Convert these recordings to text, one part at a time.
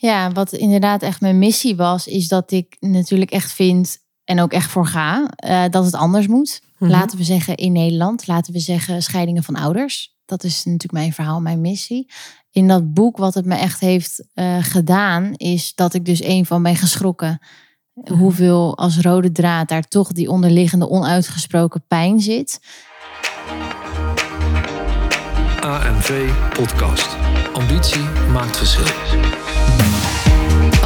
Ja, wat inderdaad echt mijn missie was, is dat ik natuurlijk echt vind en ook echt voor ga eh, dat het anders moet. Mhm. Laten we zeggen in Nederland, laten we zeggen scheidingen van ouders. Dat is natuurlijk mijn verhaal, mijn missie. In dat boek, wat het me echt heeft eh, gedaan, is dat ik dus een van ben geschrokken. Hoeveel als rode draad daar toch die onderliggende onuitgesproken pijn zit. AMV Podcast. Ambitie maakt verschil.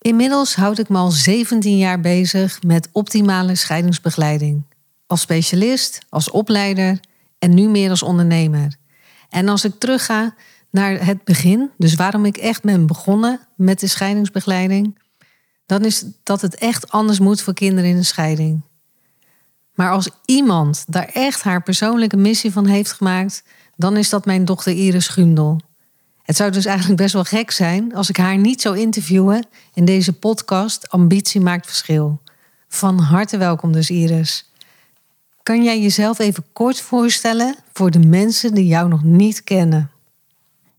Inmiddels houd ik me al 17 jaar bezig met optimale scheidingsbegeleiding. Als specialist, als opleider en nu meer als ondernemer. En als ik terugga naar het begin, dus waarom ik echt ben begonnen met de scheidingsbegeleiding, dan is dat het echt anders moet voor kinderen in een scheiding. Maar als iemand daar echt haar persoonlijke missie van heeft gemaakt, dan is dat mijn dochter Iris Gundel. Het zou dus eigenlijk best wel gek zijn als ik haar niet zou interviewen in deze podcast Ambitie maakt verschil. Van harte welkom dus Iris. Kan jij jezelf even kort voorstellen voor de mensen die jou nog niet kennen?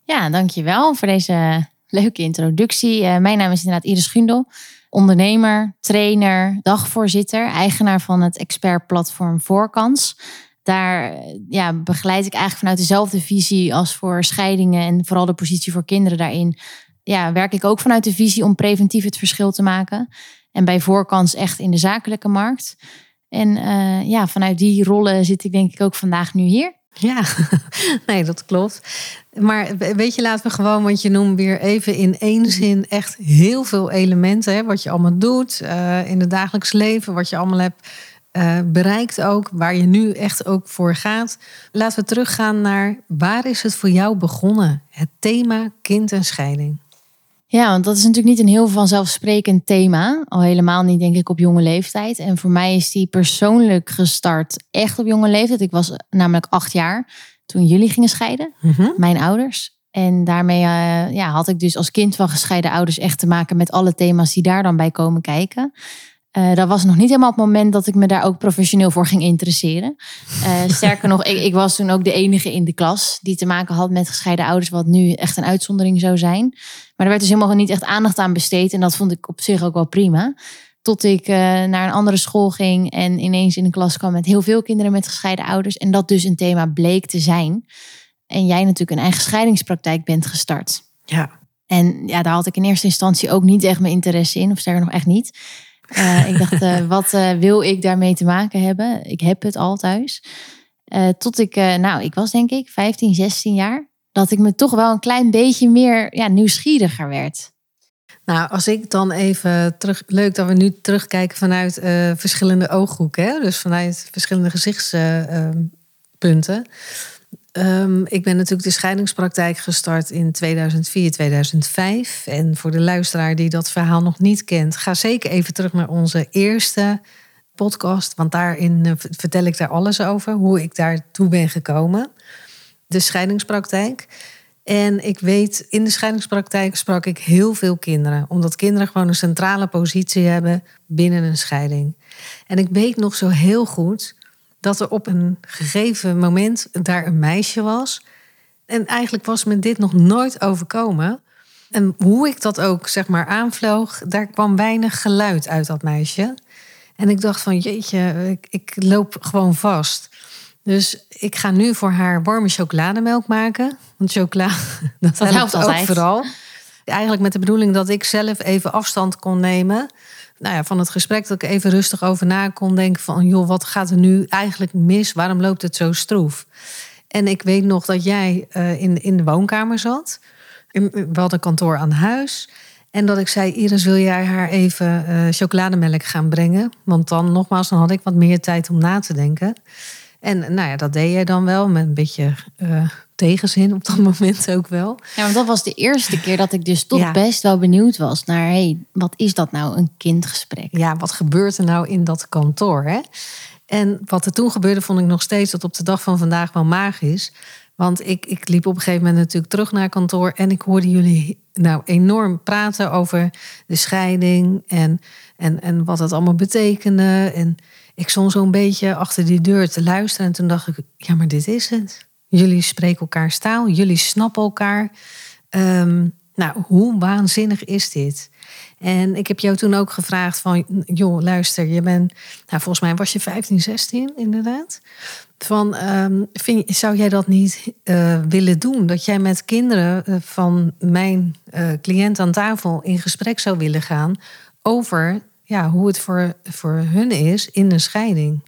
Ja, dankjewel voor deze leuke introductie. Eh, mijn naam is inderdaad Iris Gundel. Ondernemer, trainer, dagvoorzitter, eigenaar van het expertplatform Voorkans. Daar eh, ja, begeleid ik eigenlijk vanuit dezelfde visie als voor scheidingen en vooral de positie voor kinderen daarin. Ja, werk ik ook vanuit de visie om preventief het verschil te maken. En bij Voorkans echt in de zakelijke markt. En eh, ja, vanuit die rollen zit ik denk ik ook vandaag nu hier. Ja, nee, dat klopt. Maar weet je, laten we gewoon, want je noemt weer even in één zin echt heel veel elementen. Hè, wat je allemaal doet uh, in het dagelijks leven, wat je allemaal hebt uh, bereikt ook, waar je nu echt ook voor gaat. Laten we teruggaan naar waar is het voor jou begonnen? Het thema kind en scheiding. Ja, want dat is natuurlijk niet een heel vanzelfsprekend thema. Al helemaal niet, denk ik, op jonge leeftijd. En voor mij is die persoonlijk gestart echt op jonge leeftijd. Ik was namelijk acht jaar toen jullie gingen scheiden, Mm-hmm. mijn ouders. En daarmee uh, ja, had ik dus als kind van gescheiden ouders echt te maken met alle thema's die daar dan bij komen kijken. Uh, dat was nog niet helemaal het moment dat ik me daar ook professioneel voor ging interesseren. Uh, sterker nog, ik, ik, was toen ook de enige in de klas die te maken had met gescheiden ouders, wat nu echt een uitzondering zou zijn. Maar er werd dus helemaal niet echt aandacht aan besteed en dat vond ik op zich ook wel prima. Tot ik uh, naar een andere school ging en ineens in een klas kwam met heel veel kinderen met gescheiden ouders. En dat dus een thema bleek te zijn. En jij natuurlijk een eigen scheidingspraktijk bent gestart. Ja. En ja, daar had ik in eerste instantie ook niet echt mijn interesse in, of sterker nog echt niet. Uh, ik dacht, uh, wat uh, wil ik daarmee te maken hebben? Ik heb het al thuis. tot ik, nou, ik was denk ik 15, 16 jaar. Dat ik me toch wel een klein beetje meer ja, nieuwsgieriger werd. Nou, als ik dan even terug. Leuk dat we nu terugkijken vanuit verschillende ooghoeken. Hè? Dus vanuit verschillende gezichtspunten. Um, ik ben natuurlijk de scheidingspraktijk gestart in 2004, 2005. En voor de luisteraar die dat verhaal nog niet kent, ga zeker even terug naar onze eerste podcast. Want daarin uh, vertel ik daar alles over, hoe ik daartoe ben gekomen. De scheidingspraktijk. En ik weet, in de scheidingspraktijk sprak ik heel veel kinderen. Omdat kinderen gewoon een centrale positie hebben binnen een scheiding. En ik weet nog zo heel goed dat er op een gegeven moment daar een meisje was. En eigenlijk was me dit nog nooit overkomen. En hoe ik dat ook zeg maar aanvloog, daar kwam weinig geluid uit dat meisje. En ik dacht van jeetje, ik, ik loop gewoon vast. Dus ik ga nu voor haar warme chocolademelk maken. Want chocola, dat, dat helpt ook altijd. vooral. Eigenlijk met de bedoeling dat ik zelf even afstand kon nemen nou ja, van het gesprek dat ik even rustig over na kon denken van joh, wat gaat er nu eigenlijk mis? Waarom loopt het zo stroef? En ik weet nog dat jij uh, in, in de woonkamer zat. We hadden kantoor aan huis. En dat ik zei, Iris, wil jij haar even uh, chocolademelk gaan brengen? Want dan nogmaals, dan had ik wat meer tijd om na te denken. En nou ja, dat deed jij dan wel met een beetje uh, tegenzin op dat moment ook wel. Ja, want dat was de eerste keer dat ik dus toch Ja. best wel benieuwd was naar, hey, wat is dat nou, een kindgesprek? Ja, wat gebeurt er nou in dat kantoor? Hè? En wat er toen gebeurde, vond ik nog steeds tot op de dag van vandaag wel magisch. Want ik, ik liep op een gegeven moment natuurlijk terug naar kantoor en ik hoorde jullie nou enorm praten over de scheiding en, en, en wat dat allemaal betekende. En ik stond zo'n beetje achter die deur te luisteren en toen dacht ik, ja, maar dit is het. Jullie spreken elkaar taal, jullie snappen elkaar. Ehm, nou, hoe waanzinnig is dit? En ik heb jou toen ook gevraagd van, joh, luister, je bent, nou, volgens mij was je 15, 16 inderdaad. Van, ehm, zou jij dat niet eh, willen doen? Dat jij met kinderen eh, van mijn eh, cliënt aan tafel in gesprek zou willen gaan over ja, hoe het voor, voor hun is in een scheiding.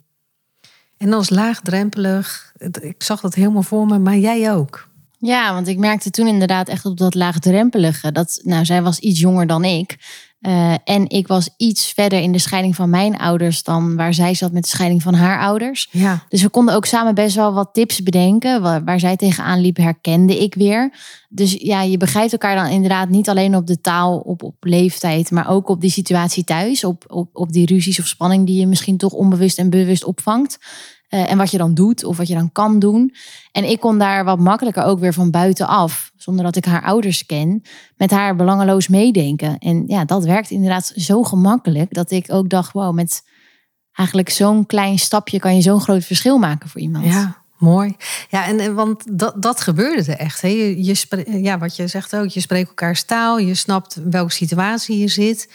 En dat was laagdrempelig. Ik zag dat helemaal voor me, maar jij ook. Ja, want ik merkte toen inderdaad echt op dat laagdrempelige. Dat, nou, zij was iets jonger dan ik. Eh, en ik was iets verder in de scheiding van mijn ouders dan waar zij zat met de scheiding van haar ouders. Ja, Dus we konden ook samen best wel wat tips bedenken. Waar, waar zij tegenaan liep, herkende ik weer. Dus ja, je begrijpt elkaar dan inderdaad niet alleen op de taal, op, op leeftijd, maar ook op die situatie thuis. Op, op, op die ruzies of spanning die je misschien toch onbewust en bewust opvangt. Eh, en wat je dan doet of wat je dan kan doen. En ik kon daar wat makkelijker ook weer van buitenaf, zonder dat ik haar ouders ken, met haar belangeloos meedenken. En ja, dat werkt inderdaad zo gemakkelijk dat ik ook dacht, wow, met eigenlijk zo'n klein stapje kan je zo'n groot verschil maken voor iemand. Ja, mooi. Ja, en, en want dat, dat gebeurde er echt. Hè? Je, ja, wat je zegt ook, je spreekt elkaars taal, je snapt welke situatie je zit.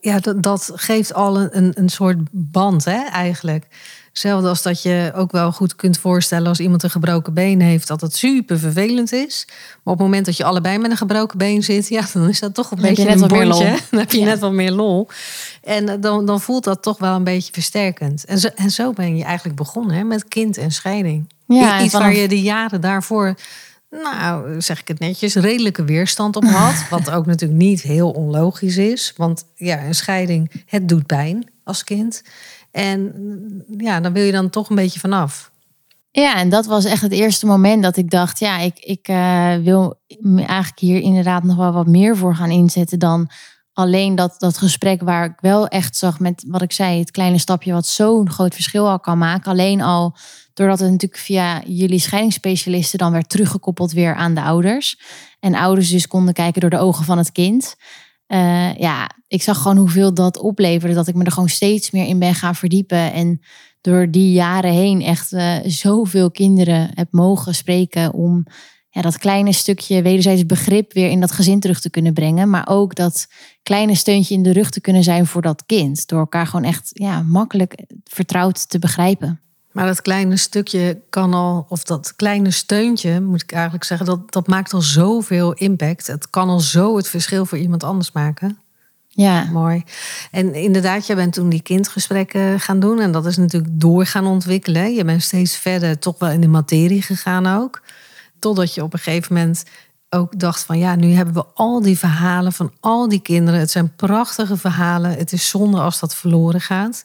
Ja, dat, dat geeft al een, een soort band, hè, eigenlijk. Hetzelfde als dat je ook wel goed kunt voorstellen als iemand een gebroken been heeft, dat het super vervelend is. Maar op het moment dat je allebei met een gebroken been zit, ja, dan is dat toch een Dan beetje net een wat meer lol. Dan heb je Ja. net wat meer lol. En eh, dan, dan voelt dat toch wel een beetje versterkend. En zo, en zo ben je eigenlijk begonnen hè, met kind en scheiding. Ja, en Iets waar je de jaren daarvoor, nou zeg ik het netjes, redelijke weerstand op had. Wat ook natuurlijk niet heel onlogisch is. Want ja, een scheiding, het doet pijn als kind. En ja, dan wil je dan toch een beetje vanaf. Ja, en dat was echt het eerste moment dat ik dacht, ja, ik, ik eh, wil eigenlijk hier inderdaad nog wel wat meer voor gaan inzetten dan alleen dat, dat gesprek waar ik wel echt zag met wat ik zei, het kleine stapje wat zo'n groot verschil al kan maken. Alleen al doordat het natuurlijk via jullie scheidingsspecialisten dan werd teruggekoppeld weer aan de ouders. En ouders dus konden kijken door de ogen van het kind. Eh, ja, ik zag gewoon hoeveel dat opleverde. Dat ik me er gewoon steeds meer in ben gaan verdiepen. En door die jaren heen echt eh, zoveel kinderen heb mogen spreken om ja, dat kleine stukje wederzijds begrip weer in dat gezin terug te kunnen brengen. Maar ook dat kleine steuntje in de rug te kunnen zijn voor dat kind. Door elkaar gewoon echt ja, makkelijk vertrouwd te begrijpen. Maar dat kleine stukje kan al, of dat kleine steuntje, moet ik eigenlijk zeggen, dat, dat maakt al zoveel impact. Het kan al zo het verschil voor iemand anders maken. Ja, Mooi. En inderdaad, jij bent toen die kindgesprekken gaan doen. En dat is natuurlijk door gaan ontwikkelen. Je bent steeds verder toch wel in de materie gegaan ook. Totdat je op een gegeven moment ook dacht van... ja, nu hebben we al die verhalen van al die kinderen. Het zijn prachtige verhalen. Het is zonde als dat verloren gaat.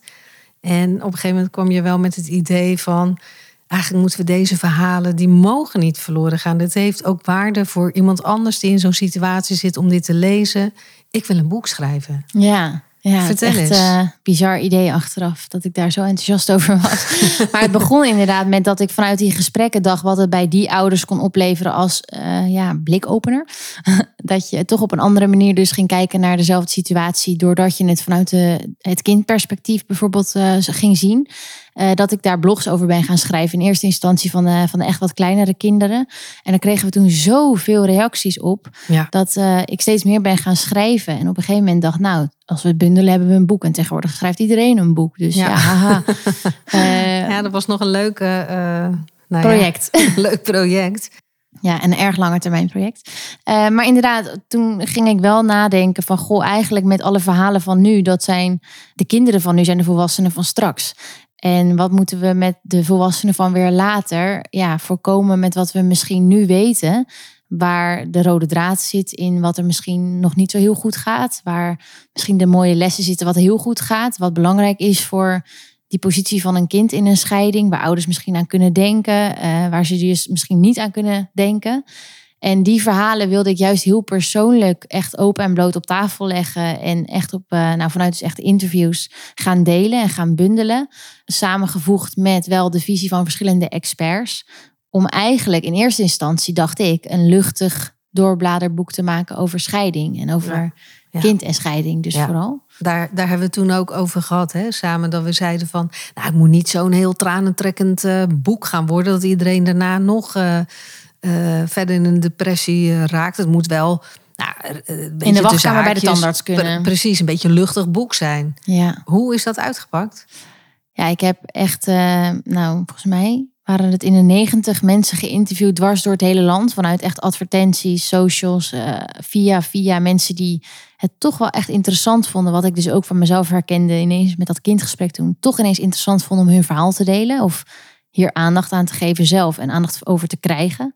En op een gegeven moment kwam je wel met het idee van... eigenlijk moeten we deze verhalen, die mogen niet verloren gaan. Dit heeft ook waarde voor iemand anders die in zo'n situatie zit om dit te lezen. Ik wil een boek schrijven. ja. Ja, Vertel het is echt eens. eh, bizar idee achteraf dat ik daar zo enthousiast over was. maar het begon inderdaad met dat ik vanuit die gesprekken dacht wat het bij die ouders kon opleveren als eh, ja, blikopener. dat je toch op een andere manier dus ging kijken naar dezelfde situatie doordat je het vanuit de, het kindperspectief bijvoorbeeld eh, ging zien. Eh, dat ik daar blogs over ben gaan schrijven. In eerste instantie van de, van de echt wat kleinere kinderen. En dan kregen we toen zoveel reacties op. Ja. Dat eh, ik steeds meer ben gaan schrijven. En op een gegeven moment dacht, nou, als we het bundelen hebben we een boek. En tegenwoordig schrijft iedereen een boek. Dus ja, Ja. haha. Eh, Ja, dat was nog een leuke eh, nou ja, project. leuk project. Ja, een erg lange termijn project. Eh, maar inderdaad, toen ging ik wel nadenken van... goh, eigenlijk met alle verhalen van nu... dat zijn de kinderen van nu zijn de volwassenen van straks. En wat moeten we met de volwassenen van weer later... ja, voorkomen met wat we misschien nu weten... waar de rode draad zit in wat er misschien nog niet zo heel goed gaat... waar misschien de mooie lessen zitten wat heel goed gaat... wat belangrijk is voor die positie van een kind in een scheiding, waar ouders misschien aan kunnen denken, eh, waar ze dus misschien niet aan kunnen denken. En die verhalen wilde ik juist heel persoonlijk echt open en bloot op tafel leggen. En echt op, uh, nou, vanuit dus echt interviews gaan delen en gaan bundelen. Samengevoegd met wel de visie van verschillende experts. Om eigenlijk in eerste instantie, dacht ik, een luchtig doorbladerboek te maken over scheiding. En over Ja. Ja. kind en scheiding dus Ja. vooral. Daar, daar hebben we toen ook over gehad, hè? samen. Dat we zeiden van, nou, het moet niet zo'n heel tranentrekkend eh, boek gaan worden. Dat iedereen daarna nog eh, eh, verder in een depressie eh, raakt. Het moet wel nou, eh, een beetje de wachtkamer bij de tandarts kunnen. pre- precies, een beetje een luchtig boek zijn. Ja. Hoe is dat uitgepakt? Ja, ik heb echt, nou, volgens mij waren het in de negentig mensen geïnterviewd dwars door het hele land. Vanuit echt advertenties, socials, via, via mensen die het toch wel echt interessant vonden. Wat ik dus ook van mezelf herkende ineens met dat kindgesprek toen. Toch ineens interessant vonden om hun verhaal te delen. Of hier aandacht aan te geven zelf en aandacht over te krijgen.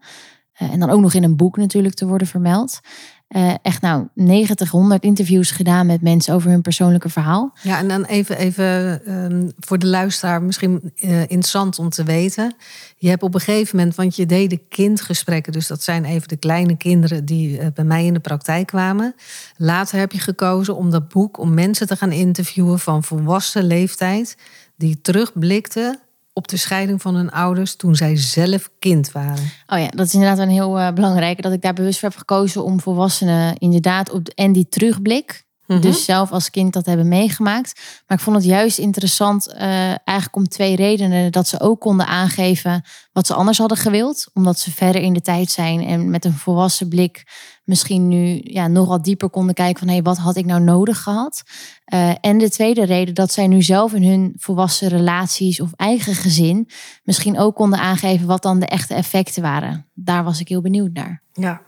Eh, en dan ook nog in een boek natuurlijk te worden vermeld. Eh, echt nou 90, 100 interviews gedaan met mensen over hun persoonlijke verhaal. Ja, en dan even, even ehm, voor de luisteraar misschien eh, interessant om te weten. Je hebt op een gegeven moment, want je deed de kindgesprekken, dus dat zijn even de kleine kinderen die bij mij in de praktijk kwamen. Later heb je gekozen om dat boek, om mensen te gaan interviewen van volwassen leeftijd, die terugblikten op de scheiding van hun ouders toen zij zelf kind waren. Oh ja, dat is inderdaad een heel eh, belangrijke. Dat ik daar bewust voor heb gekozen om volwassenen inderdaad op en die terugblik. Mhm. Dus zelf als kind dat hebben meegemaakt. Maar ik vond het juist interessant, eh, eigenlijk om twee redenen. Dat ze ook konden aangeven wat ze anders hadden gewild. Omdat ze verder in de tijd zijn en met een volwassen blik misschien nu ja, nogal dieper konden kijken van hé, hey, wat had ik nou nodig gehad? Eh, en de tweede reden dat zij nu zelf in hun volwassen relaties of eigen gezin misschien ook konden aangeven wat dan de echte effecten waren. Daar was ik heel benieuwd naar. Ja.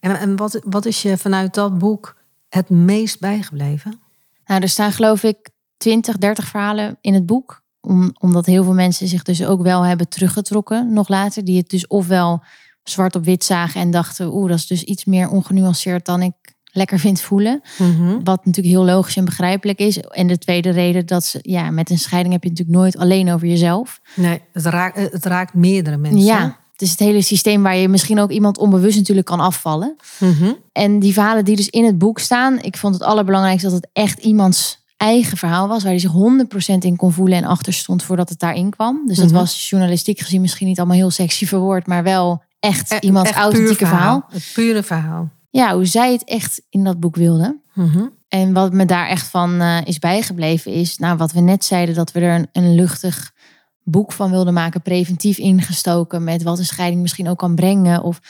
En, en wat, wat is je vanuit dat boek het meest bijgebleven? Nou, er staan geloof ik 20, 30 verhalen in het boek. Om, omdat heel veel mensen zich dus ook wel hebben teruggetrokken nog later. Die het dus ofwel zwart op wit zagen en dachten... oeh, dat is dus iets meer ongenuanceerd dan ik lekker vind voelen. Wat natuurlijk heel logisch en begrijpelijk is. En de tweede reden dat ze... Ja, met een scheiding heb je natuurlijk nooit alleen over jezelf. Nee, het raakt, het raakt meerdere mensen. Ja, het is het hele systeem waar je misschien ook iemand onbewust natuurlijk kan afvallen. Mhm. En die verhalen die dus in het boek staan, ik vond het allerbelangrijkste dat het echt iemands eigen verhaal was, waar hij zich 100% in kon voelen en achter stond voordat het daarin kwam. Dus dat Mhm. was journalistiek gezien misschien niet allemaal heel sexy verwoord, maar wel echt E- iemands echt authentieke verhaal. Het pure verhaal. Ja, hoe zij het echt in dat boek wilde. Mhm. En wat me daar echt van eh, is bijgebleven is, nou wat we net zeiden, dat we er een, een luchtig boek van wilden maken, preventief ingestoken met wat een scheiding misschien ook kan brengen. Of,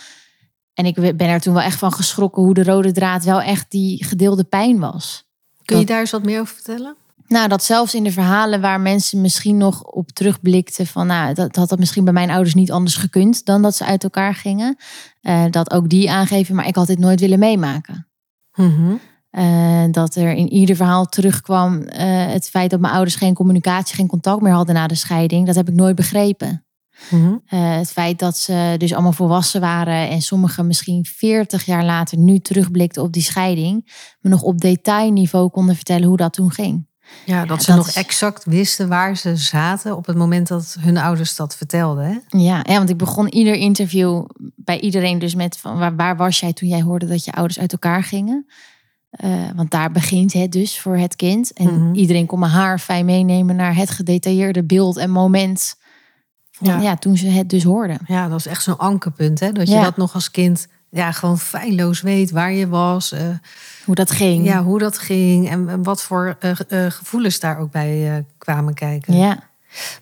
en ik ben er toen wel echt van geschrokken hoe de rode draad wel echt die gedeelde pijn was. Kun je daar eens wat meer over vertellen? Nou, dat zelfs in de verhalen waar mensen misschien nog op terugblikten van, nou, dat had dat misschien bij mijn ouders niet anders gekund dan dat ze uit elkaar gingen. eh, dat ook die aangeven, maar ik had dit nooit willen meemaken. Mhm. Eh, dat er in ieder verhaal terugkwam eh, het feit dat mijn ouders geen communicatie, geen contact meer hadden na de scheiding. Dat heb ik nooit begrepen. Mhm. Eh, het feit dat ze dus allemaal volwassen waren en sommigen misschien 40 jaar later nu terugblikten op die scheiding, me nog op detailniveau konden vertellen hoe dat toen ging. Ja, dat ze dat nog is- exact wisten waar ze zaten op het moment dat hun ouders dat vertelden. Hè? Ja, ja, want ik begon ieder interview bij iedereen dus met van waar, waar was jij toen jij hoorde dat je ouders uit elkaar gingen? Eh, want daar begint het dus voor het kind. En Mhm. iedereen kon me haar fijn meenemen naar het gedetailleerde beeld en moment. Van, Ja. ja. toen ze het dus hoorden. Ja, dat is echt zo'n ankerpunt. Hè? Dat je dat nog als kind ja, gewoon feilloos weet waar je was. eh, Hoe dat ging. ja, hoe dat ging en, en wat voor eh, ge- gevoelens daar ook bij kwamen kijken. ja.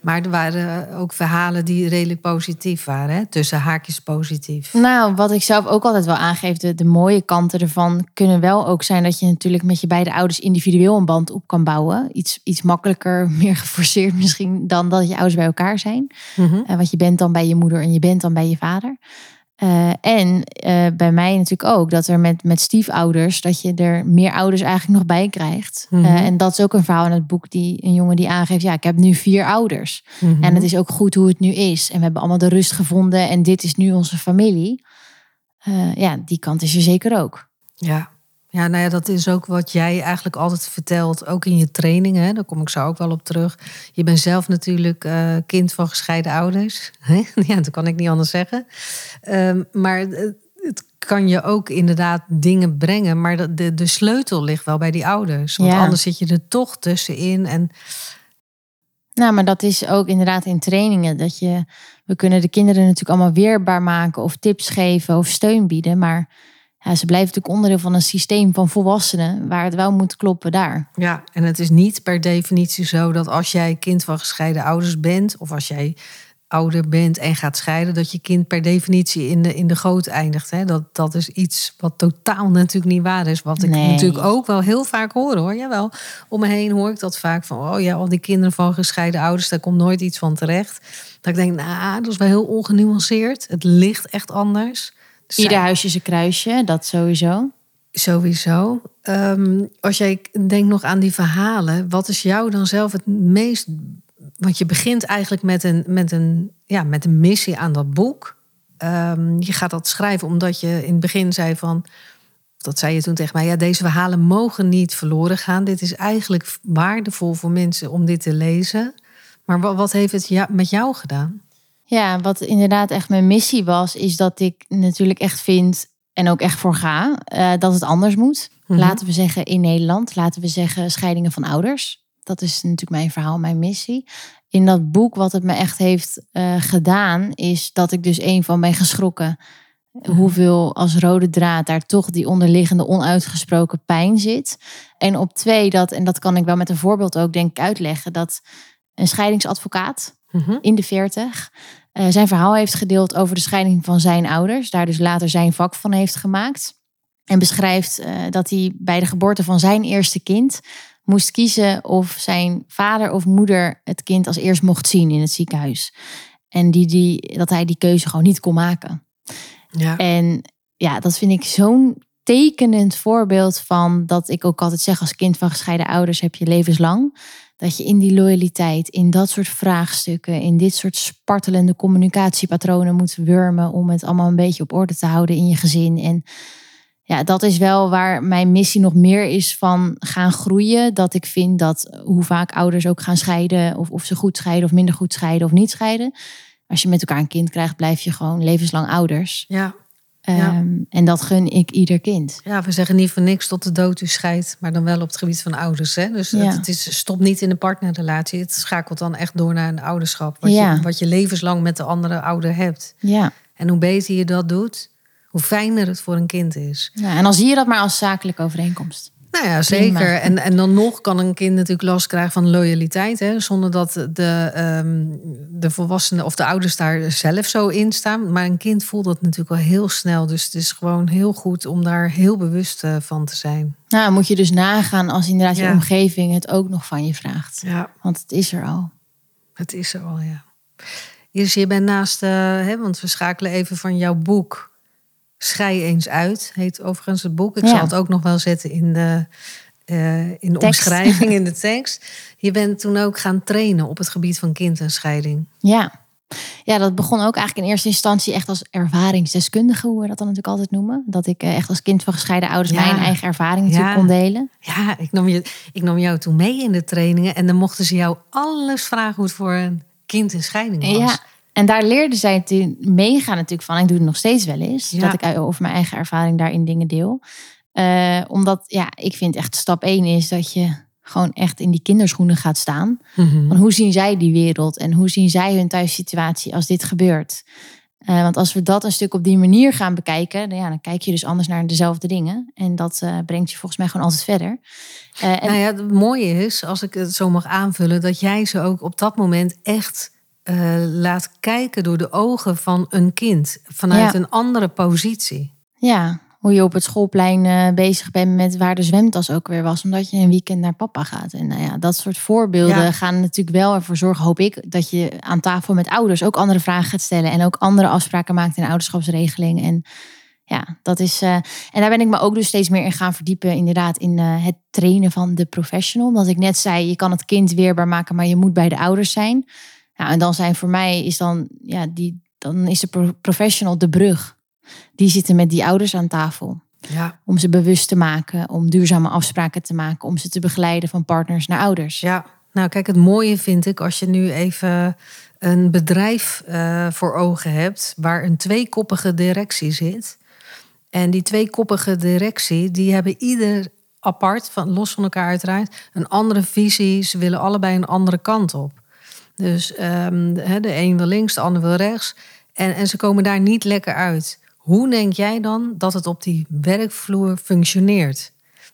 Maar er waren ook verhalen die redelijk positief waren. Hè? Tussen haakjes positief. Nou, wat ik zelf ook altijd wel aangeef, de, de mooie kanten ervan kunnen wel ook zijn dat je natuurlijk met je beide ouders individueel een band op kan bouwen. Iets, iets makkelijker, meer geforceerd misschien dan dat je ouders bij elkaar zijn. Mhm. Want je bent dan bij je moeder en je bent dan bij je vader. Eh, en eh, bij mij natuurlijk ook dat er met, met stiefouders, dat je er meer ouders eigenlijk nog bij krijgt. Mhm. Eh, en dat is ook een verhaal in het boek die een jongen die aangeeft, ja, ik heb nu vier ouders. Mhm. En het is ook goed hoe het nu is. En we hebben allemaal de rust gevonden en dit is nu onze familie. Ja, die kant is er zeker ook. Ja. Ja, nou ja, dat is ook wat jij eigenlijk altijd vertelt, ook in je trainingen. Daar kom ik zo ook wel op terug. Je bent zelf natuurlijk uh, kind van gescheiden ouders. ja, dat kan ik niet anders zeggen. Um, maar het kan je ook inderdaad dingen brengen, maar de, de, de sleutel ligt wel bij die ouders. Want Ja. anders zit je er toch tussenin. En Nou, maar dat is ook inderdaad in trainingen. Dat je, we kunnen de kinderen natuurlijk allemaal weerbaar maken of tips geven of steun bieden. Maar ja, ze blijven natuurlijk onderdeel van een systeem van volwassenen waar het wel moet kloppen daar. Ja, en het is niet per definitie zo dat als jij kind van gescheiden ouders bent, of als jij ouder bent en gaat scheiden, dat je kind per definitie in de, in de goot eindigt. Hè? Dat, dat is iets wat totaal natuurlijk niet waar is. Wat ik Nee. natuurlijk ook wel heel vaak hoor hoor. Jawel, om me heen hoor ik dat vaak van, oh ja, al die kinderen van gescheiden ouders, daar komt nooit iets van terecht. Dat ik denk, nou, dat is wel heel ongenuanceerd. Het ligt echt anders. Er Ieder zijn- huisje is een kruisje, dat sowieso. Sowieso. Ehm, als jij denkt nog aan die verhalen, wat is jou dan zelf het meest. Want je begint eigenlijk met een, met een, ja, met een missie aan dat boek. Ehm, je gaat dat schrijven omdat je in het begin zei van. Dat zei je toen tegen mij. Ja, deze verhalen mogen niet verloren gaan. Dit is eigenlijk waardevol voor mensen om dit te lezen. Maar wat, wat heeft het ja, met jou gedaan? Ja, wat inderdaad echt mijn missie was, is dat ik natuurlijk echt vind en ook echt voor ga eh, dat het anders moet. Mhm. Laten we zeggen in Nederland, laten we zeggen scheidingen van ouders. Dat is natuurlijk mijn verhaal, mijn missie. In dat boek, wat het me echt heeft eh, gedaan, is dat ik dus één van ben geschrokken. Hoeveel als rode draad daar toch die onderliggende onuitgesproken pijn zit. En op twee, dat, en dat kan ik wel met een voorbeeld ook denk ik uitleggen, dat een scheidingsadvocaat Mhm. in de 40 eh, zijn verhaal heeft gedeeld over de scheiding van zijn ouders. Daar dus later zijn vak van heeft gemaakt. En beschrijft eh, dat hij bij de geboorte van zijn eerste kind moest kiezen of zijn vader of moeder het kind als eerst mocht zien in het ziekenhuis. En die, die, dat hij die keuze gewoon niet kon maken. Ja. En ja, dat vind ik zo'n tekenend voorbeeld van dat ik ook altijd zeg als kind van gescheiden ouders heb je levenslang. Dat je in die loyaliteit, in dat soort vraagstukken, in dit soort spartelende communicatiepatronen moet wurmen om het allemaal een beetje op orde te houden in je gezin. En ja, dat is wel waar mijn missie nog meer is van gaan groeien. Dat ik vind dat hoe vaak ouders ook gaan scheiden, of, of ze goed scheiden of minder goed scheiden of niet scheiden. Als je met elkaar een kind krijgt, blijf je gewoon levenslang ouders. Ja. Ehm, en dat gun ik ieder kind. Ja, we zeggen niet voor niks tot de dood u scheidt, maar dan wel op het gebied van ouders. Hè? Dus Ja. het, het is, stopt niet in de partnerrelatie. Het schakelt dan echt door naar een ouderschap. Wat, Ja. je, wat je levenslang met de andere ouder hebt. Ja. En hoe beter je dat doet, hoe fijner het voor een kind is. ja. En dan zie je dat maar als zakelijke overeenkomst. Nou ja, zeker. En, en dan nog kan een kind natuurlijk last krijgen van loyaliteit. Hè? Zonder dat de, ehm, de volwassenen of de ouders daar zelf zo in staan. Maar een kind voelt dat natuurlijk wel heel snel. Dus het is gewoon heel goed om daar heel bewust eh, van te zijn. Nou, moet je dus nagaan als inderdaad je omgeving het ook nog van je vraagt. Ja. Want het is er al. Het is er al, ja. Iris, je bent naast, eh, hè, want we schakelen even van jouw boek. Schei eens uit, heet overigens het boek. Ik Ja. zal het ook nog wel zetten in de, eh, in de omschrijving, in de tekst. Je bent toen ook gaan trainen op het gebied van kind en scheiding. Ja. Ja, dat begon ook eigenlijk in eerste instantie echt als ervaringsdeskundige, hoe we dat dan natuurlijk altijd noemen. Dat ik eh, echt als kind van gescheiden ouders Ja. mijn eigen ervaring natuurlijk Ja. kon delen. Ja, ik nam, je, ik nam jou toen mee in de trainingen. En dan mochten ze jou alles vragen hoe het voor een kind in scheiding was. Ja. En daar leerde zij toen mega natuurlijk van. Ik doe het nog steeds wel eens. Ja. Dat ik over mijn eigen ervaring daarin dingen deel. Eh, omdat, ja, ik vind echt stap één is dat je gewoon echt in die kinderschoenen gaat staan. Mhm. Van hoe zien zij die wereld en hoe zien zij hun thuissituatie als dit gebeurt? Eh, want als we dat een stuk op die manier gaan bekijken, dan, ja, dan kijk je dus anders naar dezelfde dingen. En dat eh, brengt je volgens mij gewoon altijd verder. Eh, en, Nou ja, het mooie is, als ik het zo mag aanvullen, dat jij ze ook op dat moment echt eh, laat kijken door de ogen van een kind. Vanuit Ja. een andere positie. Ja, hoe je op het schoolplein eh, bezig bent met waar de zwemtas ook weer was. Omdat je een weekend naar papa gaat. En nou ja, dat soort voorbeelden Ja. gaan natuurlijk wel ervoor zorgen, hoop ik, dat je aan tafel met ouders ook andere vragen gaat stellen. En ook andere afspraken maakt in ouderschapsregeling. En ja, dat is. eh, en daar ben ik me ook dus steeds meer in gaan verdiepen. Inderdaad, in het trainen van de professional. Omdat ik net zei, je kan het kind weerbaar maken, maar je moet bij de ouders zijn. Nou, en dan zijn voor mij is dan, ja, die, dan is de pro- professional de brug. Die zitten met die ouders aan tafel. Ja, Om ze bewust te maken, om duurzame afspraken te maken, om ze te begeleiden van partners naar ouders. ja. Nou, kijk, het mooie vind ik als je nu even een bedrijf eh, voor ogen hebt waar een tweekoppige directie zit. En die tweekoppige directie, die hebben ieder apart, van, los van elkaar uiteraard, een andere visie. Ze willen allebei een andere kant op. Dus ehm, de, de een wil links, de ander wil rechts. En, en ze komen daar niet lekker uit. Hoe denk jij dan dat het op die werkvloer functioneert?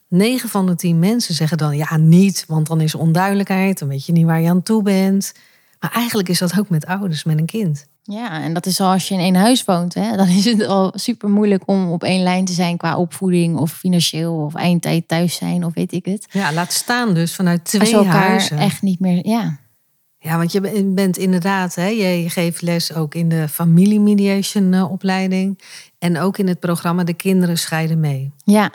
9 van de 10 mensen zeggen dan ja, niet, want dan is onduidelijkheid, dan weet je niet waar je aan toe bent. Maar eigenlijk is dat ook met ouders, met een kind. Ja, en dat is al als je in één huis woont. Hè? Dan is het al super moeilijk om op één lijn te zijn qua opvoeding of financieel of eindtijd thuis zijn of weet ik het. Ja, laat staan dus vanuit Als twee je elkaar huizen. echt niet meer. Ja, Ja, want je ben- bent inderdaad, hè, je geeft les ook in de familiemediation eh, opleiding. En ook in het programma De Kinderen Scheiden Mee. ja.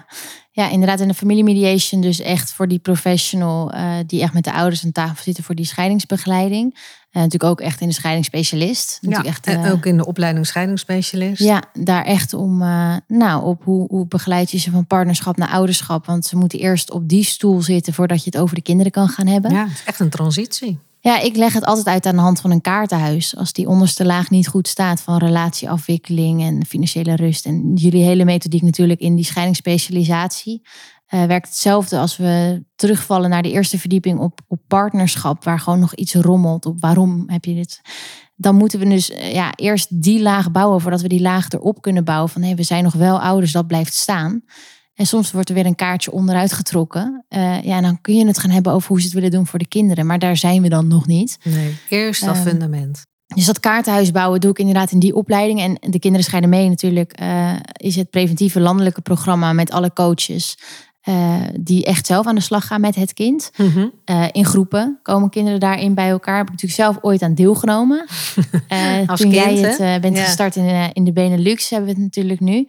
ja, inderdaad. In de familiemediation, dus echt voor die professional eh, die echt met de ouders aan tafel zitten voor die scheidingsbegeleiding. En natuurlijk ook echt in de scheidingsspecialist. Ja, echt, en eh, ook in de opleiding scheidingsspecialist. Ja, daar echt om, eh, nou, op hoe, hoe begeleid je ze van partnerschap naar ouderschap. Want ze moeten eerst op die stoel zitten voordat je het over de kinderen kan gaan hebben. Ja. Ja, het is echt een transitie. Ik leg het altijd uit aan de hand van een kaartenhuis. Als die onderste laag niet goed staat van relatieafwikkeling en financiële rust. En jullie hele methodiek natuurlijk in die scheidingsspecialisatie. eh, werkt hetzelfde als we terugvallen naar de eerste verdieping op, op partnerschap. Waar gewoon nog iets rommelt. Op waarom heb je dit? dan moeten we dus eh, ja, eerst die laag bouwen voordat we die laag erop kunnen bouwen. Van hé, we zijn nog wel ouders, dat blijft staan. En soms wordt er weer een kaartje onderuit getrokken. Eh, ja, en dan kun je het gaan hebben over hoe ze het willen doen voor de kinderen. Maar daar zijn we dan nog niet. Nee, eerst dat Ehm, fundament. Dus dat kaartenhuis bouwen doe ik inderdaad in die opleiding. En de kinderen scheiden mee natuurlijk. eh, is het preventieve landelijke programma met alle coaches. eh, die echt zelf aan de slag gaan met het kind. Mhm. In groepen komen kinderen daarin bij elkaar. Heb ik natuurlijk zelf ooit aan deelgenomen. Eh, Als toen jij het bent Ja. gestart in, in de Benelux, hebben we het natuurlijk nu.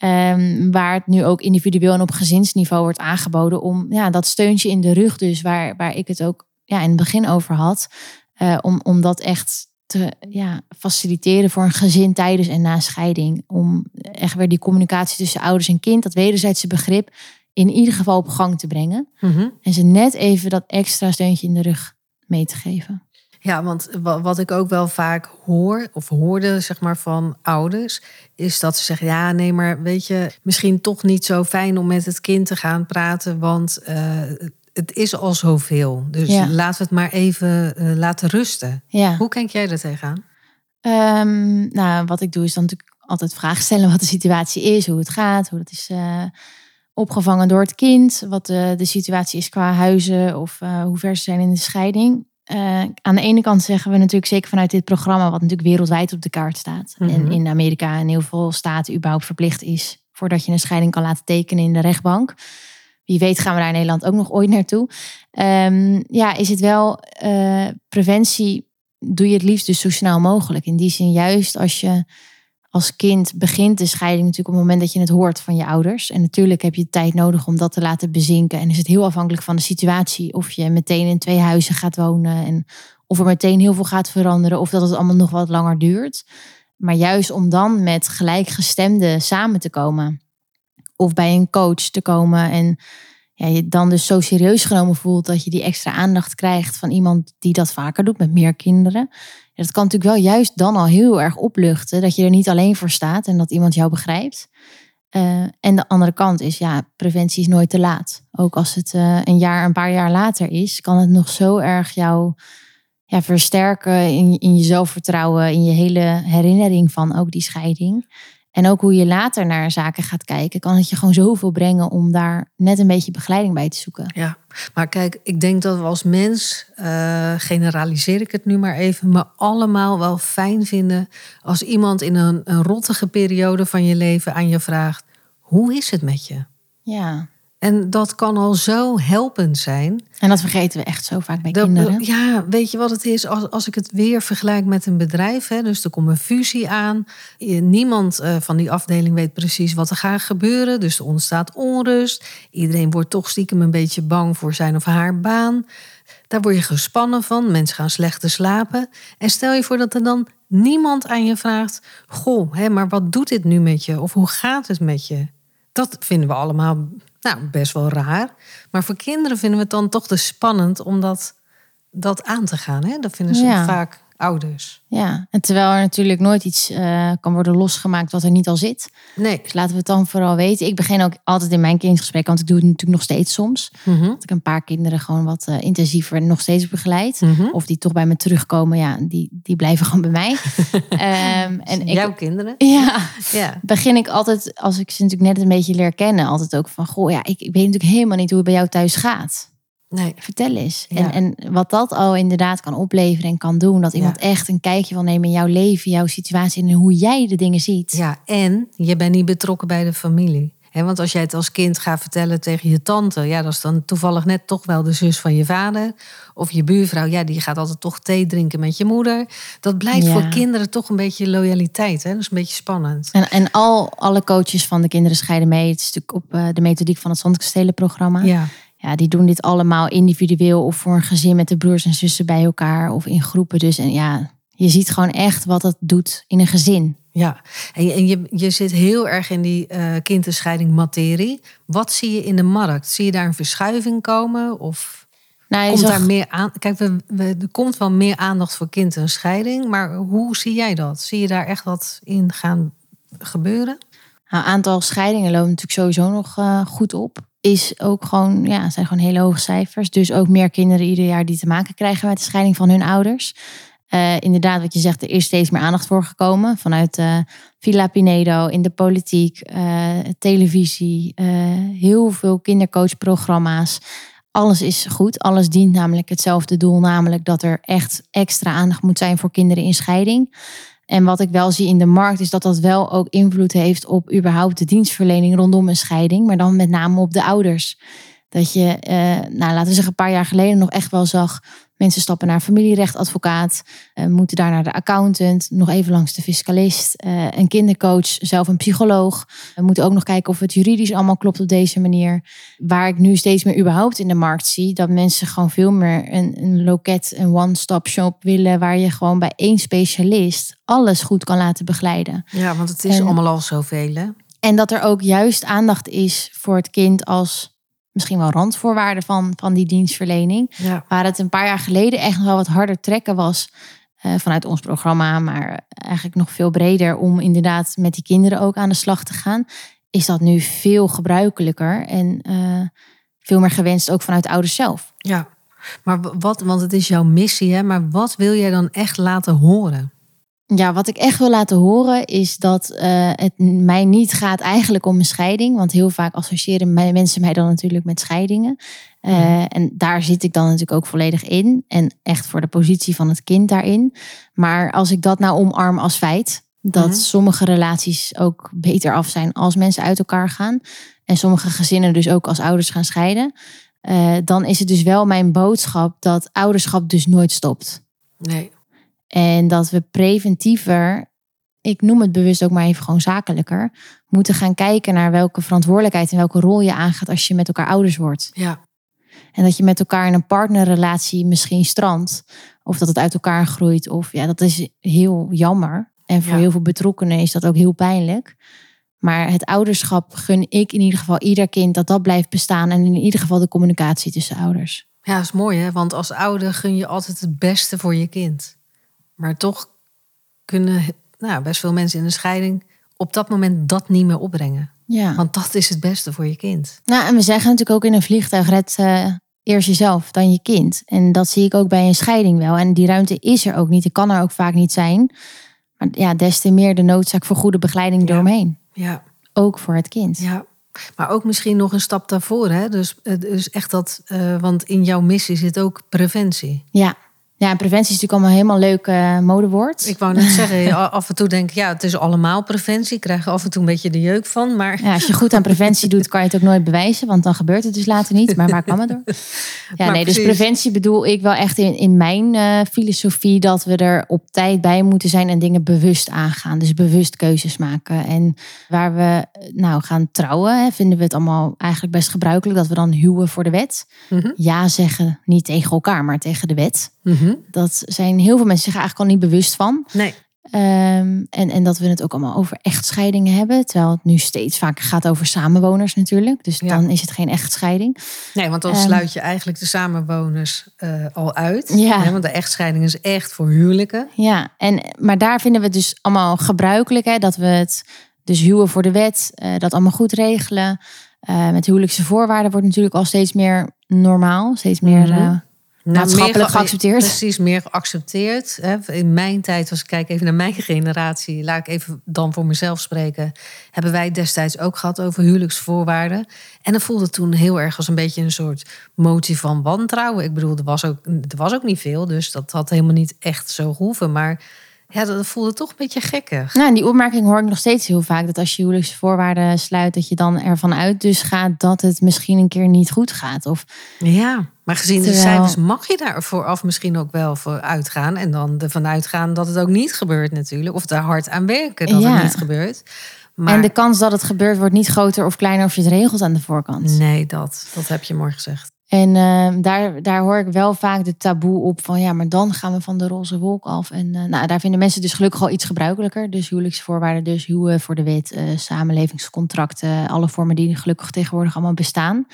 Ehm, waar het nu ook individueel en op gezinsniveau wordt aangeboden. Om ja, dat steuntje in de rug, dus waar, waar ik het ook ja, in het begin over had. eh, om, om dat echt te ja, faciliteren voor een gezin tijdens en na scheiding. Om echt weer die communicatie tussen ouders en kind, dat wederzijdse begrip, in ieder geval op gang te brengen. Mhm. En ze net even dat extra steuntje in de rug mee te geven. Ja, want wa- wat ik ook wel vaak hoor, of hoorde zeg maar van ouders, is dat ze zeggen: ja, nee, maar weet je, misschien toch niet zo fijn om met het kind te gaan praten, want eh, het is al zoveel. Dus Ja. laten we het maar even eh, laten rusten. Ja. Hoe kijk jij er tegenaan? Ehm, nou, wat ik doe is dan natuurlijk altijd vragen stellen wat de situatie is, hoe het gaat, hoe dat is eh, opgevangen door het kind, wat de, de situatie is qua huizen of eh, hoe ver ze zijn in de scheiding. Eh, aan de ene kant zeggen we natuurlijk zeker vanuit dit programma, wat natuurlijk wereldwijd op de kaart staat. Mhm. En in Amerika en heel veel staten überhaupt verplicht is voordat je een scheiding kan laten tekenen in de rechtbank. Wie weet gaan we daar in Nederland ook nog ooit naartoe. Ehm, ja, is het wel eh, preventie doe je het liefst dus zo snel mogelijk. In die zin juist als je als kind begint de scheiding natuurlijk op het moment dat je het hoort van je ouders. En natuurlijk heb je tijd nodig om dat te laten bezinken. En is het heel afhankelijk van de situatie. Of je meteen in twee huizen gaat wonen. En of er meteen heel veel gaat veranderen. Of dat het allemaal nog wat langer duurt. Maar juist om dan met gelijkgestemden samen te komen. Of bij een coach te komen. En ja, je dan dus zo serieus genomen voelt dat je die extra aandacht krijgt van iemand die dat vaker doet met meer kinderen. Ja, dat kan natuurlijk wel juist dan al heel erg opluchten dat je er niet alleen voor staat en dat iemand jou begrijpt. Eh, en de andere kant is, ja, preventie is nooit te laat. Ook als het eh, een jaar, een paar jaar later is, kan het nog zo erg jou ja, versterken in, in je zelfvertrouwen, in je hele herinnering van ook die scheiding. En ook hoe je later naar zaken gaat kijken, kan het je gewoon zoveel brengen om daar net een beetje begeleiding bij te zoeken. Ja, maar kijk, ik denk dat we als mens, eh, generaliseer ik het nu maar even, me allemaal wel fijn vinden als iemand in een, een rottige periode van je leven aan je vraagt: hoe is het met je? Ja. En dat kan al zo helpend zijn. En dat vergeten we echt zo vaak bij Dat- kinderen. ja, weet je wat het is? Als, als ik het weer vergelijk met een bedrijf, hè, dus er komt een fusie aan. Niemand eh, van die afdeling weet precies wat er gaat gebeuren. Dus er ontstaat onrust. Iedereen wordt toch stiekem een beetje bang voor zijn of haar baan. Daar word je gespannen van. Mensen gaan slechter slapen. En stel je voor dat er dan niemand aan je vraagt: Goh, hè, maar wat doet dit nu met je? Of hoe gaat het met je? Dat vinden we allemaal nou, best wel raar. Maar voor kinderen vinden we het dan toch te spannend om dat, dat aan te gaan. Hè? Dat vinden ze Ja. vaak ouders. Ja, en terwijl er natuurlijk nooit iets eh, kan worden losgemaakt wat er niet al zit. Nee. Dus laten we het dan vooral weten. Ik begin ook altijd in mijn kindgesprek, want ik doe het natuurlijk nog steeds soms. Mhm. Dat ik een paar kinderen gewoon wat eh, intensiever nog steeds begeleid. Mhm. Of die toch bij me terugkomen, ja, die, die blijven gewoon bij mij. Ehm, en ik, Jouw kinderen? ja, Ja. begin ik altijd, als ik ze natuurlijk net een beetje leer kennen, altijd ook van, goh, ja, ik, ik weet natuurlijk helemaal niet hoe het bij jou thuis gaat. Nee. Vertel eens. Ja. En, en wat dat al inderdaad kan opleveren en kan doen, dat iemand echt een kijkje wil nemen in jouw leven, jouw situatie en hoe jij de dingen ziet. Ja, en je bent niet betrokken bij de familie. Hè, want als jij het als kind gaat vertellen tegen je tante, ja, dat is dan toevallig net toch wel de zus van je vader. Of je buurvrouw, ja, die gaat altijd toch thee drinken met je moeder. Dat blijft Ja. voor kinderen toch een beetje loyaliteit. Hè? Dat is een beetje spannend. En, en al alle coaches van de kinderen scheiden mee. Het is natuurlijk op eh, de methodiek van het Zandkastelenprogramma. Ja, Ja, die doen dit allemaal individueel of voor een gezin met de broers en zussen bij elkaar of in groepen. Dus en ja, je ziet gewoon echt wat het doet in een gezin. ja. En, je, en je, je zit heel erg in die eh kinderscheiding materie. Wat zie je in de markt? Zie je daar een verschuiving komen? Of Nou, komt zag- daar meer aan? Kijk, we, we, er komt wel meer aandacht voor kind en scheiding. Maar hoe zie jij dat? Zie je daar echt wat in gaan gebeuren? Nou, aantal scheidingen loopt natuurlijk sowieso nog eh, goed op. Is ook gewoon, ja, zijn gewoon hele hoge cijfers. Dus ook meer kinderen ieder jaar die te maken krijgen met de scheiding van hun ouders. Eh, inderdaad, wat je zegt, er is steeds meer aandacht voor gekomen. Vanuit eh Villa Pinedo, in de politiek, eh, televisie, eh, heel veel kindercoachprogramma's. Alles is goed. Alles dient namelijk hetzelfde doel. Namelijk dat er echt extra aandacht moet zijn voor kinderen in scheiding. En wat ik wel zie in de markt is dat dat wel ook invloed heeft op überhaupt de dienstverlening rondom een scheiding. Maar dan met name op de ouders. Dat je, eh, nou laten we zeggen, een paar jaar geleden nog echt wel zag. Mensen stappen naar familierechtadvocaat, eh, moeten daar naar de accountant, nog even langs de fiscalist, eh, een kindercoach, zelf een psycholoog. We moeten ook nog kijken of het juridisch allemaal klopt op deze manier. Waar ik nu steeds meer überhaupt in de markt zie, dat mensen gewoon veel meer een, een loket, een one-stop shop willen, waar je gewoon bij één specialist alles goed kan laten begeleiden. Ja, want het is En- allemaal al zoveel. Hè? En dat er ook juist aandacht is voor het kind als misschien wel randvoorwaarde van, van die dienstverlening. Ja. Waar het een paar jaar geleden echt nog wel wat harder trekken was eh, vanuit ons programma, maar eigenlijk nog veel breder om inderdaad met die kinderen ook aan de slag te gaan, is dat nu veel gebruikelijker en eh, veel meer gewenst ook vanuit ouders zelf. ja. Maar wat, want het is jouw missie, hè? Maar wat wil jij dan echt laten horen? Ja, wat ik echt wil laten horen is dat eh, het mij niet gaat eigenlijk om een scheiding. Want heel vaak associëren mensen mij dan natuurlijk met scheidingen. Eh, En daar zit ik dan natuurlijk ook volledig in. En echt voor de positie van het kind daarin. Maar als ik dat nou omarm als feit. Dat Mhm. sommige relaties ook beter af zijn als mensen uit elkaar gaan. En sommige gezinnen dus ook als ouders gaan scheiden. eh, dan is het dus wel mijn boodschap dat ouderschap dus nooit stopt. Nee. En dat we preventiever, ik noem het bewust ook maar even gewoon zakelijker, moeten gaan kijken naar welke verantwoordelijkheid en welke rol je aangaat als je met elkaar ouders wordt. Ja. En dat je met elkaar in een partnerrelatie misschien strandt, of dat het uit elkaar groeit, of ja, dat is heel jammer. En voor Ja. heel veel betrokkenen is dat ook heel pijnlijk. Maar het ouderschap gun ik in ieder geval ieder kind dat dat blijft bestaan. En in ieder geval de communicatie tussen ouders. Ja, dat is mooi, hè? Want als ouder gun je altijd het beste voor je kind. Maar toch kunnen nou, best veel mensen in een scheiding op dat moment dat niet meer opbrengen. Ja. Want dat is het beste voor je kind. Nou, en we zeggen natuurlijk ook in een vliegtuig: red eh, eerst jezelf, dan je kind. En dat zie ik ook bij een scheiding wel. En die ruimte is er ook niet. Die kan er ook vaak niet zijn. Maar ja, des te meer de noodzaak voor goede begeleiding Ja. eromheen. Ja, Ook voor het kind. ja. Maar ook misschien nog een stap daarvoor, hè? Dus, dus echt dat, eh, want in jouw missie zit ook preventie. Ja. Ja, en preventie is natuurlijk allemaal helemaal leuk eh, modewoord. Ik wou net zeggen, af en toe denk ik, ja, het is allemaal preventie. Ik krijg af en toe een beetje de jeuk van. Maar Ja, als je goed aan preventie doet, kan je het ook nooit bewijzen. Want dan gebeurt het dus later niet. Maar waar kwam het door? Ja, Maar nee, dus preventie bedoel ik wel echt in, in mijn eh, filosofie... dat we er op tijd bij moeten zijn en dingen bewust aangaan. Dus bewust keuzes maken. En waar we eh, nou gaan trouwen, hè, vinden we het allemaal eigenlijk best gebruikelijk... dat we dan huwen voor de wet. Mhm. Ja zeggen, niet tegen elkaar, maar tegen de wet. Mhm. Dat zijn heel veel mensen zich eigenlijk al niet bewust van. nee, Ehm, en, en dat we het ook allemaal over echtscheidingen hebben. Terwijl het nu steeds vaker gaat over samenwoners natuurlijk. Dus Ja. dan is het geen echtscheiding. Nee, want dan Ehm. sluit je eigenlijk de samenwoners eh, al uit. Ja. Hè, want de echtscheiding is echt voor huwelijken. Ja, en, maar daar vinden we het dus allemaal gebruikelijk. Hè, dat we het dus huwen voor de wet. eh, dat allemaal goed regelen. Eh, met huwelijkse voorwaarden wordt natuurlijk al steeds meer normaal. Steeds meer... Nou, Maatschappelijk meer ge- geaccepteerd. Precies, meer geaccepteerd. In mijn tijd, als ik kijk even naar mijn generatie, laat ik even dan voor mezelf spreken, hebben wij destijds ook gehad over huwelijksvoorwaarden. En dat voelde toen heel erg als een beetje een soort motie van wantrouwen. Ik bedoel, er was ook, er was ook niet veel, dus dat had helemaal niet echt zo gehoeven. Maar ja, dat voelde toch een beetje gekkig. Nou, en die opmerking hoor ik nog steeds heel vaak. Dat als je huwelijkse voorwaarden sluit, dat je dan ervan uit dus gaat dat het misschien een keer niet goed gaat. Of Ja, maar gezien de cijfers mag je daar vooraf misschien ook wel voor uitgaan. En dan ervan uitgaan dat het ook niet gebeurt natuurlijk. Of daar hard aan werken dat Ja. het niet gebeurt. Maar En de kans dat het gebeurt wordt niet groter of kleiner of je het regelt aan de voorkant. nee, dat, dat heb je mooi gezegd. En ehm, daar, daar hoor ik wel vaak de taboe op van ja, maar dan gaan we van de roze wolk af. En eh, nou, daar vinden mensen dus gelukkig al iets gebruikelijker. Dus huwelijksvoorwaarden, dus huwen voor de wet, eh, samenlevingscontracten, alle vormen die gelukkig tegenwoordig allemaal bestaan.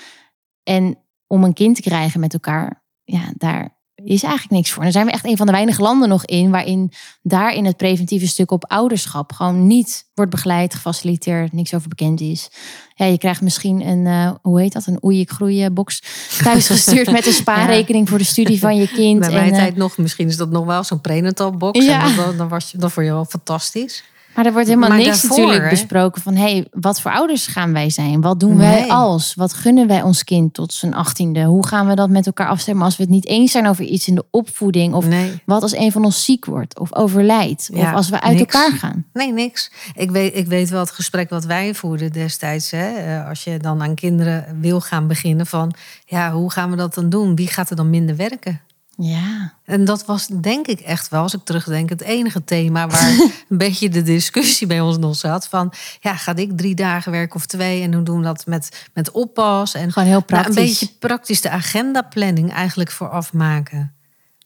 En om een kind te krijgen met elkaar, ja, daar is eigenlijk niks voor. En daar zijn we echt een van de weinige landen nog in waarin daar in het preventieve stuk op ouderschap gewoon niet wordt begeleid, gefaciliteerd, niks over bekend is. Ja, je krijgt misschien een, eh, hoe heet dat, een oei ik groeien box thuisgestuurd met een spaarrekening voor de studie van je kind. Bij mijn eh, tijd nog, misschien is dat nog wel zo'n prenatal box. Ja. En dan, dan, was je, dan vond je wel fantastisch. Maar er wordt helemaal Maar niks daarvoor, natuurlijk besproken van... hey, wat voor ouders gaan wij zijn? Wat doen wij Nee. als? Wat gunnen wij ons kind tot zijn achttiende? Hoe gaan we dat met elkaar afstemmen als we het niet eens zijn over iets in de opvoeding? Of nee. wat als een van ons ziek wordt of overlijdt? Ja, of als we uit niks. elkaar gaan? Nee, niks. Ik weet, ik weet wel het gesprek wat wij voerden destijds. Hè? Eh, Als je dan aan kinderen wil gaan beginnen van... ja, hoe gaan we dat dan doen? Wie gaat er dan minder werken? Ja, En dat was denk ik echt wel, als ik terugdenk, het enige thema waar een beetje de discussie bij ons nog zat. Van ja, ga ik drie dagen werken of twee? En hoe doen we dat met, met oppas? En gewoon heel nou, praktisch. een beetje praktisch de agendaplanning eigenlijk vooraf maken.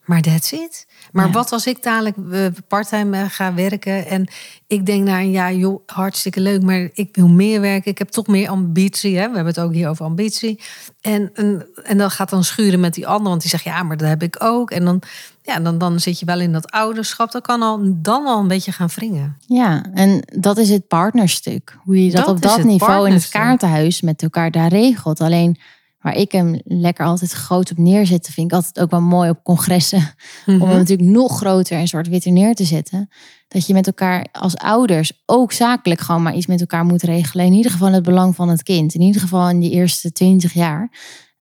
Maar that's it. Maar Ja. wat als ik dadelijk eh, parttime eh, ga werken en ik denk na een jaar, joh, hartstikke leuk, maar ik wil meer werken. Ik heb toch meer ambitie. Hè? We hebben het ook hier over ambitie. En, en, en dan gaat dan schuren met die ander, want die zegt, ja, maar dat heb ik ook. En dan, ja, dan, dan zit je wel in dat ouderschap. Dat kan al, dan al een beetje gaan wringen. Ja, en dat is het partnerstuk. Hoe je dat, Dat op dat niveau in het kaartenhuis met elkaar daar regelt. Alleen waar ik hem lekker altijd groot op neerzet, vind ik altijd ook wel mooi op congressen. Om hem natuurlijk nog groter en zwart-wit neer te zetten. Dat je met elkaar als ouders ook zakelijk gewoon maar iets met elkaar moet regelen. In ieder geval het belang van het kind. In ieder geval in die eerste twintig jaar.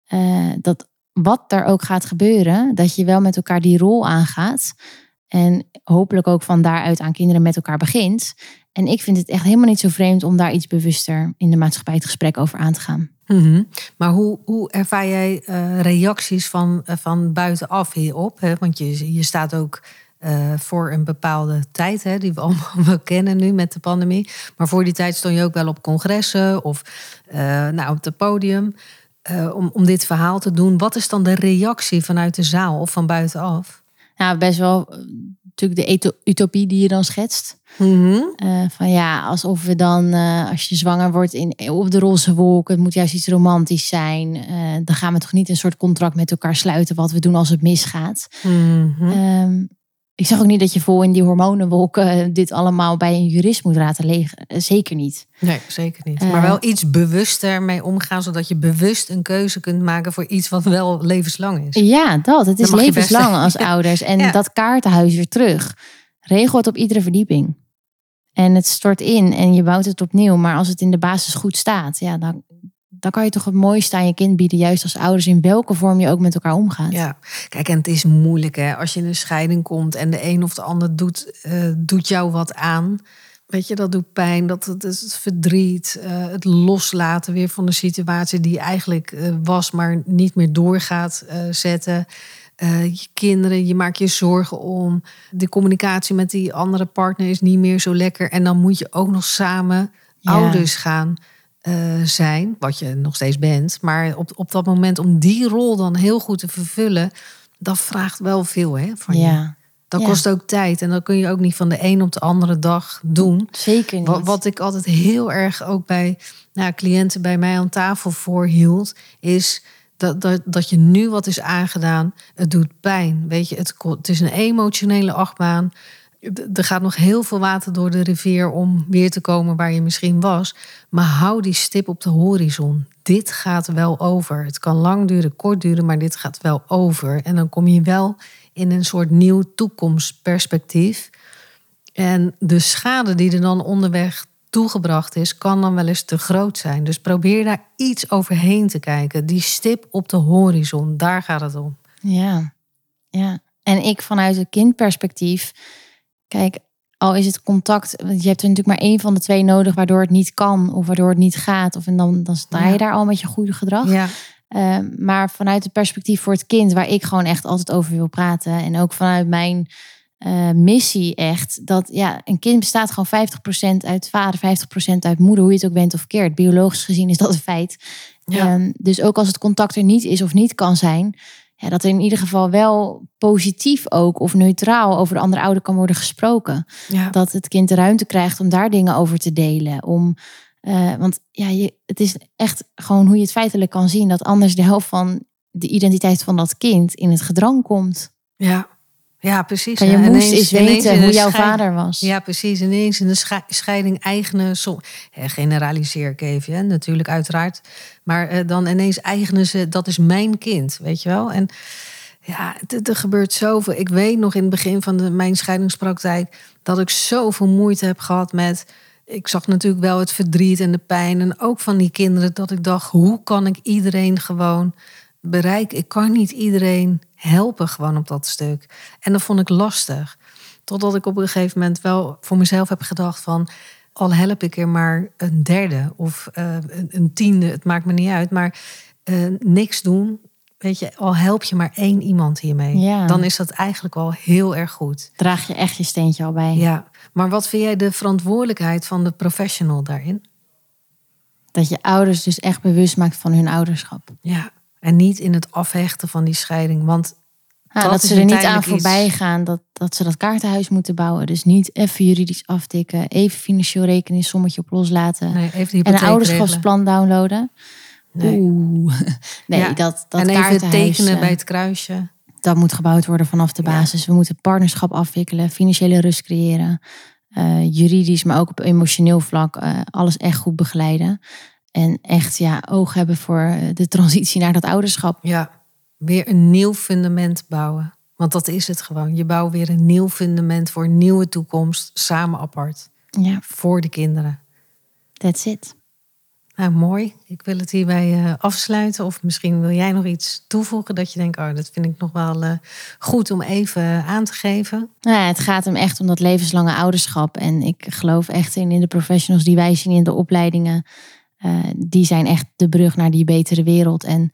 Eh, dat wat er ook gaat gebeuren, dat je wel met elkaar die rol aangaat. En hopelijk ook van daaruit aan kinderen met elkaar begint. En ik vind het echt helemaal niet zo vreemd om daar iets bewuster in de maatschappij het gesprek over aan te gaan. Mhm. Maar hoe, hoe ervaar jij eh, reacties van, eh, van buitenaf hierop? Hè? Want je, je staat ook eh, voor een bepaalde tijd, hè, die we allemaal wel kennen nu met de pandemie. Maar voor die tijd stond je ook wel op congressen of nou, op het podium om, om dit verhaal te doen. Wat is dan de reactie vanuit de zaal of van buitenaf? Nou, best wel eh, natuurlijk de utopie die je dan schetst. Mhm. Eh, van ja, alsof we dan, eh, als je zwanger wordt in, op de roze wolk, het moet juist iets romantisch zijn. Dan gaan we toch niet een soort contract met elkaar sluiten wat we doen als het misgaat. Mhm. Ehm, ik zag ook niet dat je vol in die hormonenwolken eh, dit allemaal bij een jurist moet raadplegen. Eh, Zeker niet. Nee, zeker niet. Eh. maar wel iets bewuster mee omgaan, zodat je bewust een keuze kunt maken voor iets wat wel levenslang is. Ja, dat. Het is best levenslang als ouders. En Ja. dat kaartenhuis weer terug. Regel het op iedere verdieping. En het stort in en je bouwt het opnieuw. Maar als het in de basis goed staat, ja, dan, dan kan je toch het mooiste aan je kind bieden. Juist als ouders, in welke vorm je ook met elkaar omgaat. Ja, kijk, en het is moeilijk hè. Als je in een scheiding komt en de een of de ander doet, eh, doet jou wat aan. Weet je, dat doet pijn, dat het, het verdriet, eh, het loslaten weer van de situatie die eigenlijk eh, was, maar niet meer doorgaat zetten. Je kinderen, je maakt je zorgen om. De communicatie met die andere partner is niet meer zo lekker. En dan moet je ook nog samen Ja. ouders gaan eh, zijn, wat je nog steeds bent. Maar op, op dat moment om die rol dan heel goed te vervullen, dat vraagt wel veel hè, van je. Ja. Dat Ja. kost ook tijd en dat kun je ook niet van de een op de andere dag doen. Zeker niet. Wat, wat ik altijd heel erg ook bij nou, cliënten bij mij aan tafel voorhield, is dat, dat, dat je nu wat is aangedaan, het doet pijn. Weet je, het, het is een emotionele achtbaan. Er gaat nog heel veel water door de rivier om weer te komen waar je misschien was. Maar hou die stip op de horizon. Dit gaat wel over. Het kan lang duren, kort duren, maar dit gaat wel over. En dan kom je wel in een soort nieuw toekomstperspectief. En de schade die er dan onderweg toegebracht is, kan dan wel eens te groot zijn. Dus probeer daar iets overheen te kijken. Die stip op de horizon, daar gaat het om. Ja, ja. En ik vanuit het kindperspectief, kijk, al is het contact, want je hebt er natuurlijk maar één van de twee nodig waardoor het niet kan of waardoor het niet gaat. Of en dan, dan sta je Ja. daar al met je goede gedrag. Ja, Eh, maar vanuit het perspectief voor het kind, waar ik gewoon echt altijd over wil praten. En ook vanuit mijn eh, missie echt. Dat ja, een kind bestaat gewoon 50% uit vader, 50% uit moeder. Hoe je het ook bent of keert. Biologisch gezien is dat een feit. Ja. Ehm, dus ook als het contact er niet is of niet kan zijn. Ja, dat er in ieder geval wel positief ook of neutraal over de andere ouder kan worden gesproken ja. dat het kind de ruimte krijgt om daar dingen over te delen. Om, eh, want ja, je, het is echt gewoon hoe je het feitelijk kan zien. Dat anders de helft van de identiteit van dat kind in het gedrang komt. ja. Ja precies. Kan je moest ineens- eens ineens weten hoe jouw vader was. Ja, precies. Ineens in de sche- scheiding eigenen... Som, generaliseer ik even, hè, natuurlijk, uiteraard. Maar eh, dan ineens eigenen ze... dat is mijn kind, weet je wel? En ja, er gebeurt zoveel. Ik weet nog in het begin van de, mijn scheidingspraktijk... dat ik zoveel moeite heb gehad met... Ik zag natuurlijk wel het verdriet en de pijn. En ook van die kinderen dat ik dacht... hoe kan ik iedereen gewoon bereiken? Ik kan niet iedereen helpen gewoon op dat stuk. En dat vond ik lastig. Totdat ik op een gegeven moment wel voor mezelf heb gedacht van... al help ik er maar een derde of eh, een, tiende, het maakt me niet uit. Maar eh, niks doen, weet je, al help je maar één iemand hiermee. Ja. Dan is dat eigenlijk al heel erg goed. Draag je echt je steentje al bij. Ja, maar wat vind jij de verantwoordelijkheid van de professional daarin? Dat je ouders dus echt bewust maakt van hun ouderschap. Ja, en niet in het afhechten van die scheiding. Want Ja, Dat dat, ze er niet aan iets- voorbij gaan. Dat, dat ze dat kaartenhuis moeten bouwen. Dus niet even juridisch aftikken. Even financieel rekening sommetje op loslaten. nee, even die en een ouderschapsplan downloaden. Nee. Oeh. Nee, Ja, dat, dat en even tekenen eh, bij het kruisje. dat moet gebouwd worden vanaf de Ja. basis. We moeten partnerschap afwikkelen, financiële rust creëren. eh, juridisch, maar ook op emotioneel vlak. eh, alles echt goed begeleiden. En echt ja, oog hebben voor eh, de transitie naar dat ouderschap. Ja, weer een nieuw fundament bouwen. Want dat is het gewoon. Je bouwt weer een nieuw fundament voor een nieuwe toekomst, samen apart, Ja, voor de kinderen. that's it. Nou, mooi. Ik wil het hierbij eh, afsluiten. Of misschien wil jij nog iets toevoegen dat je denkt, oh, dat vind ik nog wel eh, goed om even aan te geven. Nou ja, het gaat hem echt om dat levenslange ouderschap. En ik geloof echt in, in de professionals die wij zien in de opleidingen. Eh, die zijn echt de brug naar die betere wereld. En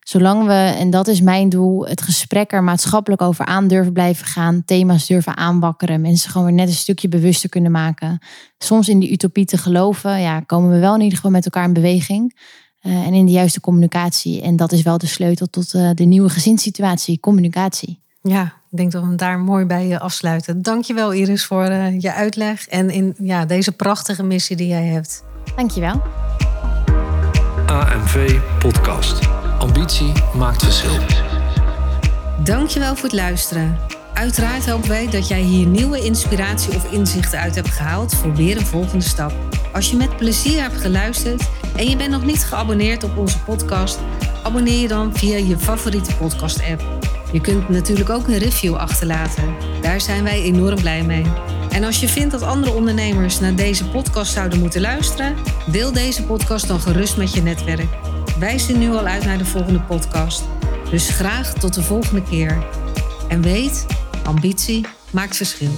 zolang we, en dat is mijn doel, het gesprek er maatschappelijk over aan durven blijven gaan. Thema's durven aanwakkeren. Mensen gewoon weer net een stukje bewuster kunnen maken. Soms in die utopie te geloven. Ja, komen we wel in ieder geval met elkaar in beweging. Eh, en in de juiste communicatie. En dat is wel de sleutel tot eh, de nieuwe gezinssituatie. Communicatie. Ja, ik denk dat we hem daar mooi bij afsluiten. Dankjewel Iris voor je uitleg en in ja, deze prachtige missie die jij hebt. Dankjewel. AMV Podcast. Ambitie maakt verschil. Dankjewel voor het luisteren. Uiteraard hopen wij dat jij hier nieuwe inspiratie of inzichten uit hebt gehaald voor weer een volgende stap. Als je met plezier hebt geluisterd en je bent nog niet geabonneerd op onze podcast, abonneer je dan via je favoriete podcast-app. Je kunt natuurlijk ook een review achterlaten. Daar zijn wij enorm blij mee. En als je vindt dat andere ondernemers naar deze podcast zouden moeten luisteren, deel deze podcast dan gerust met je netwerk. Wij zien nu al uit naar de volgende podcast. Dus graag tot de volgende keer. En weet, ambitie maakt verschil.